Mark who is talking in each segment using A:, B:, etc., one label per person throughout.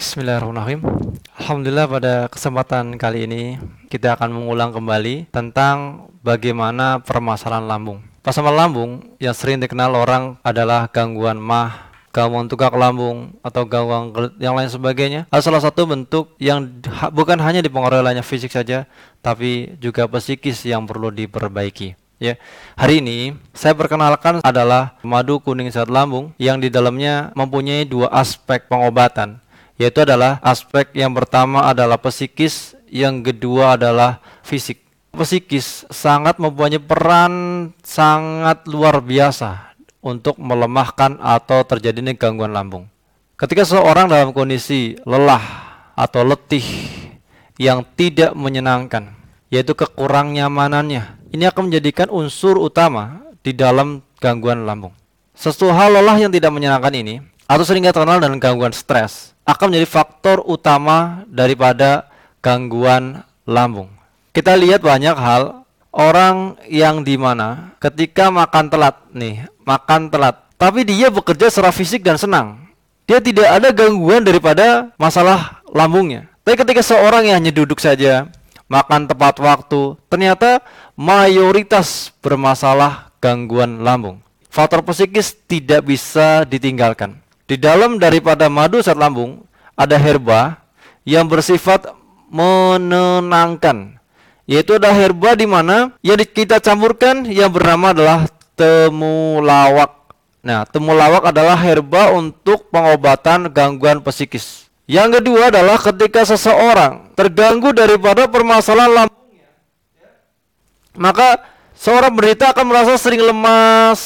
A: Bismillahirrahmanirrahim. Alhamdulillah pada kesempatan kali ini kita akan mengulang kembali tentang bagaimana permasalahan lambung. Pasal lambung yang sering dikenal orang adalah gangguan mah, gangguan tukak lambung atau gangguan yang lain sebagainya. Ada salah satu bentuk yang bukan hanya dipengaruhi olehnya fisik saja, tapi juga psikis yang perlu diperbaiki. Ya, hari ini saya perkenalkan adalah madu kuning sehat lambung yang di dalamnya mempunyai dua aspek pengobatan yaitu adalah aspek yang pertama adalah psikis, yang kedua adalah fisik. Psikis sangat mempunyai peran sangat luar biasa untuk melemahkan atau terjadinya gangguan lambung. Ketika seseorang dalam kondisi lelah atau letih yang tidak menyenangkan, yaitu kekurang nyamanannya, ini akan menjadikan unsur utama di dalam gangguan lambung. Sesuatu hal lelah yang tidak menyenangkan ini, atau sering terkenal dengan gangguan stres, akan menjadi faktor utama daripada gangguan lambung. Kita lihat banyak hal orang yang di mana ketika makan telat nih, makan telat, tapi dia bekerja secara fisik dan senang. Dia tidak ada gangguan daripada masalah lambungnya. Tapi ketika seorang yang hanya duduk saja, makan tepat waktu, ternyata mayoritas bermasalah gangguan lambung. Faktor psikis tidak bisa ditinggalkan. Di dalam daripada madu saat lambung ada herba yang bersifat menenangkan. Yaitu ada herba di mana yang kita campurkan yang bernama adalah temulawak. Nah, temulawak adalah herba untuk pengobatan gangguan psikis. Yang kedua adalah ketika seseorang terganggu daripada permasalahan lambungnya, maka seorang berita akan merasa sering lemas,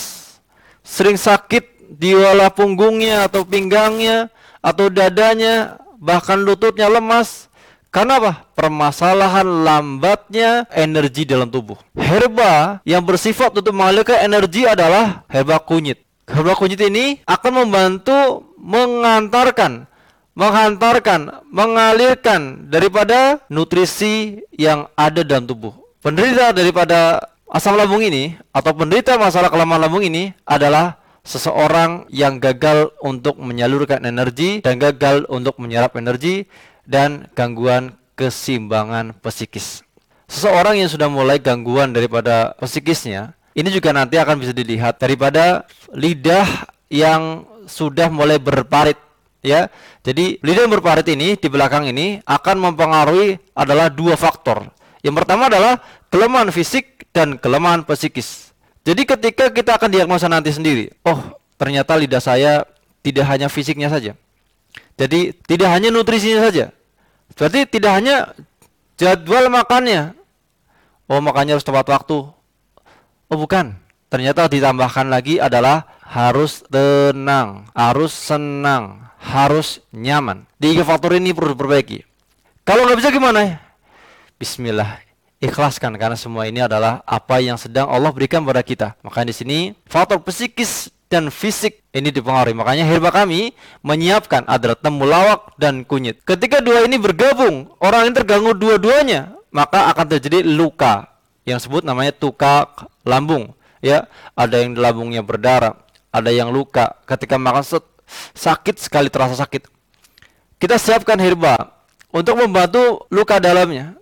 A: sering sakit di wala punggungnya atau pinggangnya atau dadanya bahkan lututnya lemas karena apa? Permasalahan lambatnya energi dalam tubuh. Herba yang bersifat untuk mengalirkan energi adalah herba kunyit. Herba kunyit ini akan membantu mengantarkan, menghantarkan, mengalirkan daripada nutrisi yang ada dalam tubuh. Penderita daripada asam lambung ini atau penderita masalah kelemahan lambung ini adalah seseorang yang gagal untuk menyalurkan energi dan gagal untuk menyerap energi dan gangguan keseimbangan psikis. Seseorang yang sudah mulai gangguan daripada psikisnya, ini juga nanti akan bisa dilihat daripada lidah yang sudah mulai berparit ya. Jadi lidah yang berparit ini di belakang ini akan mempengaruhi adalah dua faktor. Yang pertama adalah kelemahan fisik dan kelemahan psikis. Jadi ketika kita akan diagnosa nanti sendiri, oh ternyata lidah saya tidak hanya fisiknya saja. Jadi tidak hanya nutrisinya saja. Berarti tidak hanya jadwal makannya. Oh makannya harus tepat waktu. Oh bukan. Ternyata ditambahkan lagi adalah harus tenang, harus senang, harus nyaman. Tiga faktor ini perlu diperbaiki. Kalau nggak bisa gimana? Bismillah ikhlaskan karena semua ini adalah apa yang sedang Allah berikan kepada kita. Makanya di sini faktor psikis dan fisik ini dipengaruhi. Makanya herba kami menyiapkan adalah temulawak dan kunyit. Ketika dua ini bergabung, orang yang terganggu dua-duanya, maka akan terjadi luka yang sebut namanya tukak lambung. Ya, ada yang lambungnya berdarah, ada yang luka. Ketika makan set, sakit sekali terasa sakit. Kita siapkan herba untuk membantu luka dalamnya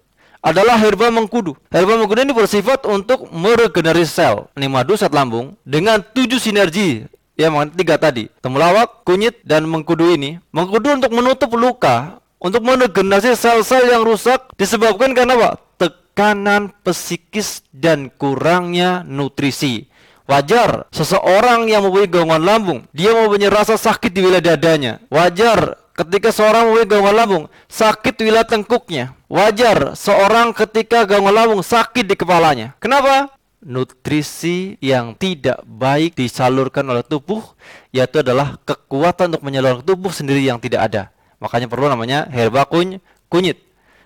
A: adalah herba mengkudu. Herba mengkudu ini bersifat untuk meregenerasi sel madu saat lambung dengan tujuh sinergi ya tiga tadi temulawak, kunyit dan mengkudu ini. Mengkudu untuk menutup luka, untuk meregenerasi sel-sel yang rusak disebabkan karena apa? Tekanan psikis dan kurangnya nutrisi. Wajar seseorang yang mempunyai gangguan lambung, dia mempunyai rasa sakit di wilayah dadanya. Wajar ketika seorang mempunyai gangguan lambung, sakit wilayah tengkuknya. Wajar seorang ketika gangguan lambung sakit di kepalanya. Kenapa? Nutrisi yang tidak baik disalurkan oleh tubuh yaitu adalah kekuatan untuk menyalurkan tubuh sendiri yang tidak ada. Makanya perlu namanya herba kuny kunyit.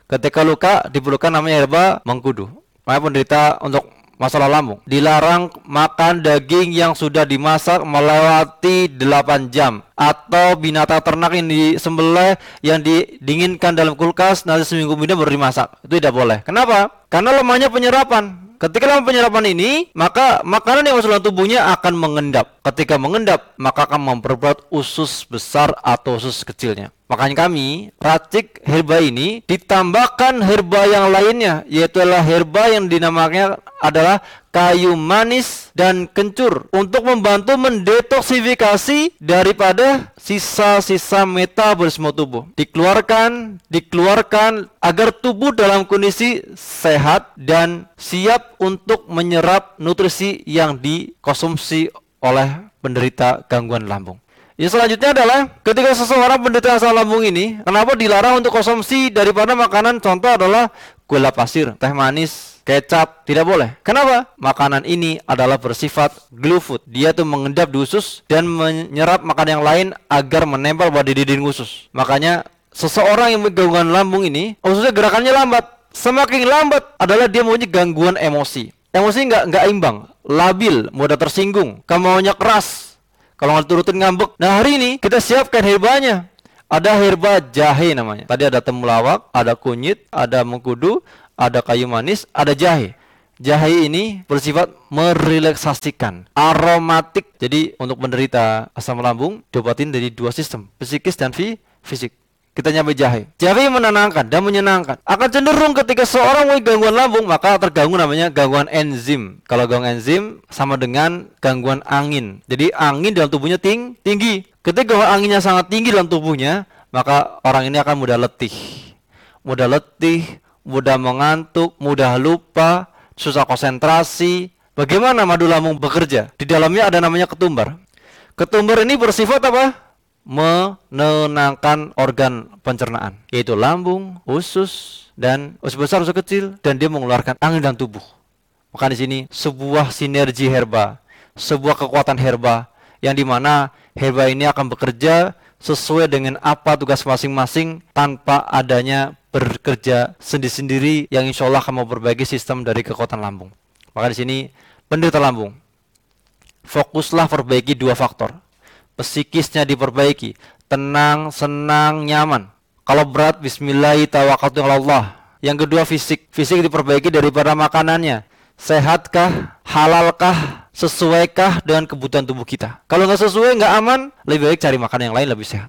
A: Ketika luka diperlukan namanya herba mengkudu. Makanya penderita untuk masalah lambung. Dilarang makan daging yang sudah dimasak melewati 8 jam atau binatang ternak yang disembelih yang didinginkan dalam kulkas nanti seminggu kemudian baru dimasak. Itu tidak boleh. Kenapa? Karena lemahnya penyerapan. Ketika lemah penyerapan ini, maka makanan yang masuk dalam tubuhnya akan mengendap. Ketika mengendap, maka akan memperberat usus besar atau usus kecilnya. Makanya kami racik herba ini ditambahkan herba yang lainnya yaitu adalah herba yang dinamakannya adalah kayu manis dan kencur untuk membantu mendetoksifikasi daripada sisa-sisa metabolisme tubuh. Dikeluarkan, dikeluarkan agar tubuh dalam kondisi sehat dan siap untuk menyerap nutrisi yang dikonsumsi oleh penderita gangguan lambung. Yang selanjutnya adalah ketika seseorang penderita asam lambung ini, kenapa dilarang untuk konsumsi daripada makanan contoh adalah gula pasir, teh manis, kecap, tidak boleh. Kenapa? Makanan ini adalah bersifat glue food. Dia tuh mengendap di usus dan menyerap makanan yang lain agar menempel pada dinding usus. Makanya seseorang yang gangguan lambung ini, ususnya gerakannya lambat. Semakin lambat adalah dia mempunyai gangguan emosi. Emosi nggak nggak imbang, labil, mudah tersinggung, kemauannya keras, kalau nggak turutin ngambek. Nah hari ini kita siapkan herbanya. Ada herba jahe namanya. Tadi ada temulawak, ada kunyit, ada mengkudu, ada kayu manis, ada jahe. Jahe ini bersifat merelaksasikan, aromatik. Jadi untuk menderita asam lambung diobatin dari dua sistem, psikis dan fisik kita nyampe jahe. Jahe menenangkan dan menyenangkan. Akan cenderung ketika seorang memiliki gangguan lambung, maka terganggu namanya gangguan enzim. Kalau gangguan enzim sama dengan gangguan angin. Jadi angin dalam tubuhnya ting tinggi. Ketika anginnya sangat tinggi dalam tubuhnya, maka orang ini akan mudah letih. Mudah letih, mudah mengantuk, mudah lupa, susah konsentrasi. Bagaimana madu lambung bekerja? Di dalamnya ada namanya ketumbar. Ketumbar ini bersifat apa? Menenangkan organ pencernaan yaitu lambung, usus dan usus besar usus kecil dan dia mengeluarkan angin dalam tubuh. Maka di sini sebuah sinergi herba, sebuah kekuatan herba yang di mana herba ini akan bekerja sesuai dengan apa tugas masing-masing tanpa adanya bekerja sendiri-sendiri yang insya Allah akan memperbaiki sistem dari kekuatan lambung. Maka di sini penderita lambung, fokuslah perbaiki dua faktor psikisnya diperbaiki, tenang, senang, nyaman. Kalau berat, bismillahirrahmanirrahim. Yang kedua fisik, fisik diperbaiki daripada makanannya. Sehatkah, halalkah, sesuaikah dengan kebutuhan tubuh kita? Kalau nggak sesuai, nggak aman, lebih baik cari makan yang lain lebih sehat.